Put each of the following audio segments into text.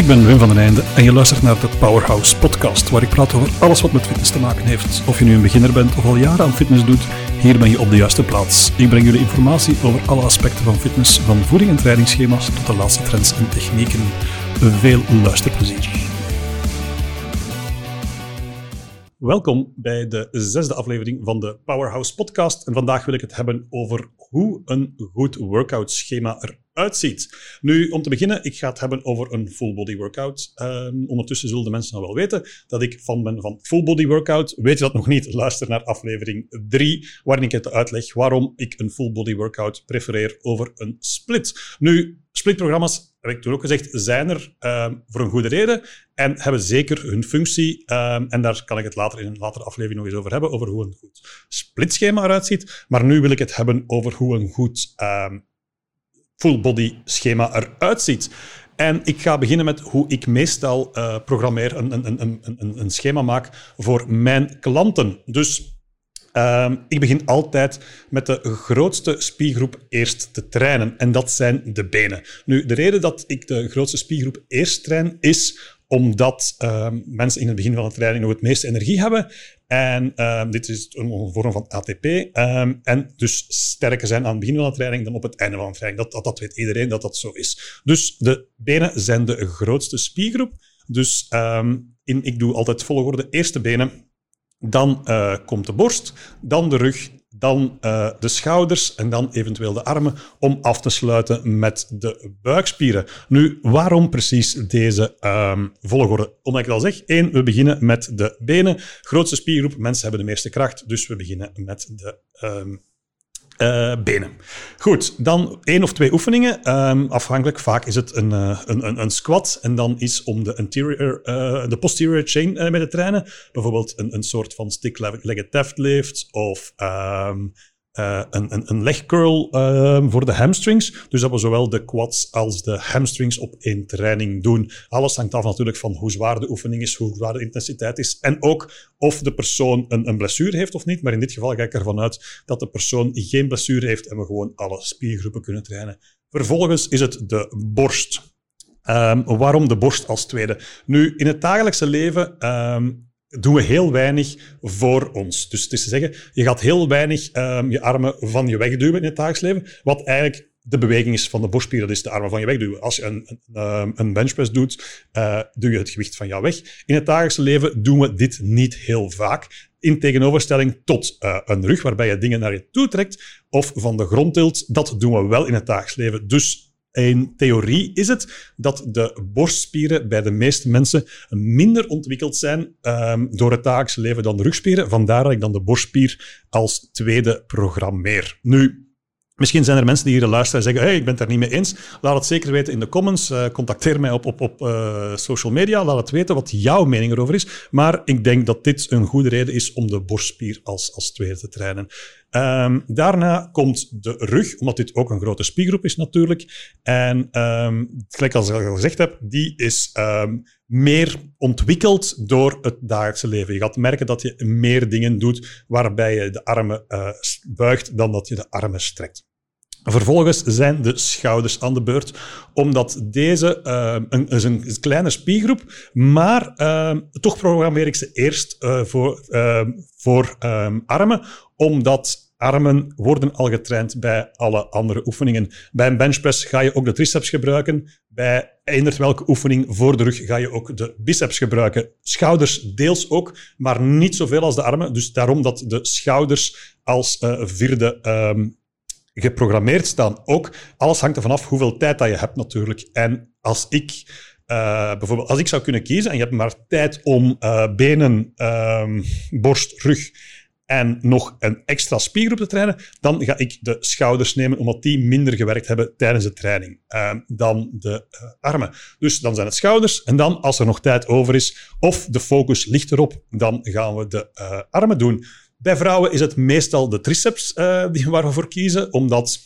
Ik ben Wim van den Einde en je luistert naar de Powerhouse podcast, waar ik praat over alles wat met fitness te maken heeft. Of je nu een beginner bent of al jaren aan fitness doet, hier ben je op de juiste plaats. Ik breng jullie informatie over alle aspecten van fitness, van voeding en trainingsschema's tot de laatste trends en technieken. Veel luisterplezier. Welkom bij de zesde aflevering van de Powerhouse podcast. En vandaag wil ik het hebben over hoe een goed workout schema eruit ziet. Nu, om te beginnen, ik ga het hebben over een full body workout. Um, ondertussen zullen de mensen al wel weten dat ik fan ben van full body workout. Weet je dat nog niet? Luister naar aflevering 3, waarin ik het uitleg waarom ik een full body workout prefereer over een split. Nu, splitprogramma's, heb ik toen ook gezegd, zijn er um, voor een goede reden en hebben zeker hun functie. Um, en daar kan ik het later in een latere aflevering nog eens over hebben, over hoe een goed splitschema eruit ziet. Maar nu wil ik het hebben over hoe een goed um, full body schema eruit ziet. En ik ga beginnen met hoe ik meestal uh, programmeer, een, een, een, een, een schema maak voor mijn klanten. Dus Um, ik begin altijd met de grootste spiergroep eerst te trainen. En dat zijn de benen. Nu, de reden dat ik de grootste spiergroep eerst train, is omdat um, mensen in het begin van de training nog het meeste energie hebben. En um, dit is een vorm van ATP. En dus sterker zijn aan het begin van de training dan op het einde van de training. Dat, dat, dat weet iedereen dat dat zo is. Dus de benen zijn de grootste spiergroep. Dus ik doe altijd volgorde. Eerste benen, dan uh, komt de borst, dan de rug, dan uh, de schouders en dan eventueel de armen om af te sluiten met de buikspieren. Nu, waarom precies deze um, volgorde? Omdat ik al zeg, één, we beginnen met de benen. Grootste spiergroep, mensen hebben de meeste kracht, dus we beginnen met de um, uh, benen. Goed, dan één of twee oefeningen. Um, afhankelijk, vaak is het een, uh, een, een, squat. En dan is om de, anterior, uh, de posterior chain mee te trainen. Bijvoorbeeld een, een soort van stick-legged deadlift of um, uh, een, een, een legcurl uh, voor de hamstrings. Dus dat we zowel de quads als de hamstrings op één training doen. Alles hangt af natuurlijk van hoe zwaar de oefening is, hoe zwaar de intensiteit is. En ook of de persoon een, een blessure heeft of niet. Maar in dit geval ga ik ervan uit dat de persoon geen blessure heeft en we gewoon alle spiergroepen kunnen trainen. Vervolgens is het de borst. Um, waarom de borst als tweede? Nu, in het dagelijkse leven um, doen we heel weinig voor ons. Dus het is te zeggen, je gaat heel weinig um, je armen van je wegduwen in het dagelijks leven, wat eigenlijk de beweging is van de borstspier, dat is de armen van je wegduwen. Als je een, een, een benchpress doet, uh, doe je het gewicht van jou weg. In het dagelijkse leven doen we dit niet heel vaak. In tegenoverstelling tot uh, een rug, waarbij je dingen naar je toe trekt, of van de grond tilt. Dat doen we wel in het dagelijks leven. Dus in theorie is het dat de borstspieren bij de meeste mensen minder ontwikkeld zijn um, door het dagelijkse leven dan de rugspieren. Vandaar dat ik dan de borstspier als tweede programmeer. Nu, Misschien zijn er mensen die hier luisteren en zeggen: hey, ik ben het er niet mee eens. Laat het zeker weten in de comments. Uh, contacteer mij op, op, op uh, social media. Laat het weten wat jouw mening erover is. Maar ik denk dat dit een goede reden is om de borstspier als, als tweede te trainen. Um, daarna komt de rug, omdat dit ook een grote spiergroep is natuurlijk. En um, gelijk als ik al gezegd heb, die is um, meer ontwikkeld door het dagelijkse leven. Je gaat merken dat je meer dingen doet waarbij je de armen uh, buigt dan dat je de armen strekt. Vervolgens zijn de schouders aan de beurt, omdat deze uh, een, is een kleine spiergroep, maar uh, toch programmeer ik ze eerst uh, voor, voor um, armen, omdat armen worden al getraind bij alle andere oefeningen. Bij een benchpress ga je ook de triceps gebruiken. Bij eender welke oefening voor de rug ga je ook de biceps gebruiken. Schouders deels ook, maar niet zoveel als de armen. Dus daarom dat de schouders als vierde um, geprogrammeerd staan. Ook alles hangt ervan af hoeveel tijd dat je hebt natuurlijk. En als ik uh, bijvoorbeeld, als ik zou kunnen kiezen en je hebt maar tijd om uh, benen, um, borst, rug en nog een extra spiergroep te trainen, dan ga ik de schouders nemen, omdat die minder gewerkt hebben tijdens de training uh, dan de uh, armen. Dus dan zijn het schouders. En dan, als er nog tijd over is, of de focus ligt erop, dan gaan we de armen doen. Bij vrouwen is het meestal de triceps uh, die, waar we voor kiezen, omdat,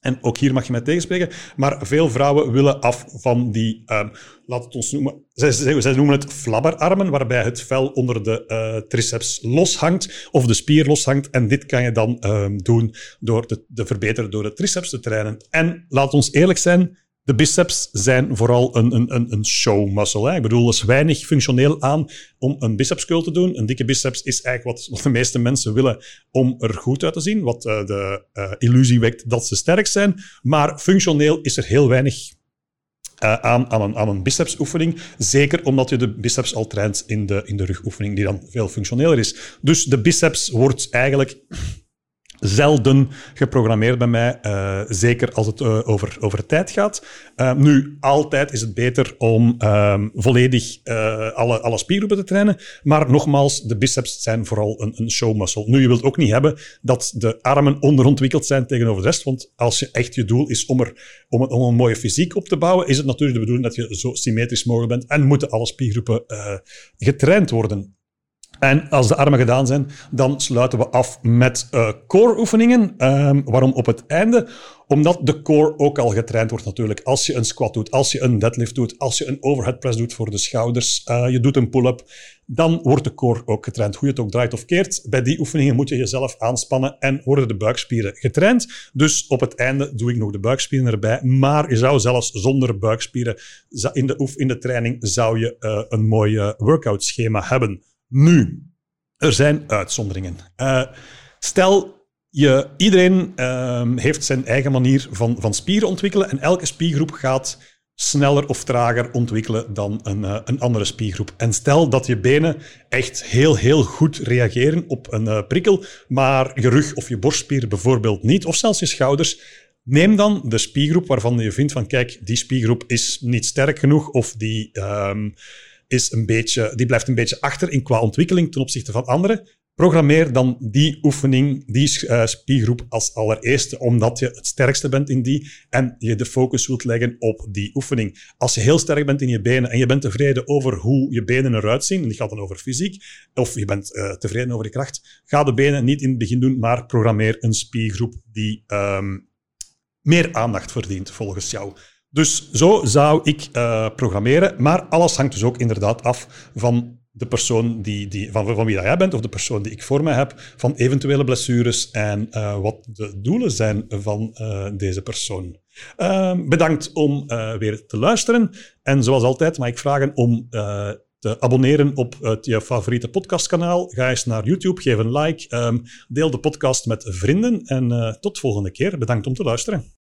en ook hier mag je mij tegenspreken, maar veel vrouwen willen af van die, um, laat het ons noemen, zij, noemen het flabberarmen, waarbij het vel onder de uh, triceps loshangt, of de spier loshangt. En dit kan je dan um, doen door de verbeteren door de triceps te trainen. En laat ons eerlijk zijn, de biceps zijn vooral een, een, een show muscle. Ik bedoel, er is weinig functioneel aan om een biceps curl te doen. Een dikke biceps is eigenlijk wat, de meeste mensen willen om er goed uit te zien. Wat uh, de uh, illusie wekt dat ze sterk zijn. Maar functioneel is er heel weinig uh, aan, aan, een, aan een bicepsoefening. Zeker omdat je de biceps al traint in de, in de rugoefening, die dan veel functioneler is. Dus de biceps wordt eigenlijk zelden geprogrammeerd bij mij, uh, zeker als het uh, over, over tijd gaat. Uh, nu, altijd is het beter om volledig alle, alle spiergroepen te trainen, maar nogmaals, de biceps zijn vooral een, een showmuscle. Nu, je wilt ook niet hebben dat de armen onderontwikkeld zijn tegenover de rest, want als je echt je doel is om, er, om, een, om een mooie fysiek op te bouwen, is het natuurlijk de bedoeling dat je zo symmetrisch mogelijk bent en moeten alle spiergroepen getraind worden. En als de armen gedaan zijn, dan sluiten we af met uh, core-oefeningen. Um, waarom op het einde? Omdat de core ook al getraind wordt natuurlijk. Als je een squat doet, als je een deadlift doet, als je een overhead press doet voor de schouders, uh, je doet een pull-up, dan wordt de core ook getraind. Hoe je het ook draait of keert, bij die oefeningen moet je jezelf aanspannen en worden de buikspieren getraind. Dus op het einde doe ik nog de buikspieren erbij. Maar je zou zelfs zonder buikspieren in de, in de training zou je uh, een mooi workout schema hebben. Nu, er zijn uitzonderingen. Uh, stel, je, iedereen uh, heeft zijn eigen manier van, van spieren ontwikkelen en elke spiergroep gaat sneller of trager ontwikkelen dan een, uh, een andere spiergroep. En stel dat je benen echt heel, heel goed reageren op een uh, prikkel, maar je rug of je borstspier bijvoorbeeld niet, of zelfs je schouders, neem dan de spiergroep waarvan je vindt van kijk, die spiergroep is niet sterk genoeg of die... Um, is een beetje, die blijft een beetje achter in qua ontwikkeling ten opzichte van anderen. Programmeer dan die oefening, die uh, spiergroep als allereerste, omdat je het sterkste bent in die en je de focus wilt leggen op die oefening. Als je heel sterk bent in je benen en je bent tevreden over hoe je benen eruit zien, en die gaat dan over fysiek, of je bent uh, tevreden over je kracht, ga de benen niet in het begin doen, maar programmeer een spiergroep die um, meer aandacht verdient volgens jou. Dus zo zou ik uh, programmeren, maar alles hangt dus ook inderdaad af van de persoon die, die, van, van wie dat jij bent, of de persoon die ik voor mij heb, van eventuele blessures en uh, wat de doelen zijn van uh, deze persoon. bedankt om weer te luisteren. En zoals altijd mag ik vragen om te abonneren op het, je favoriete podcastkanaal. Ga eens naar YouTube, geef een like, um, deel de podcast met vrienden en tot volgende keer. Bedankt om te luisteren.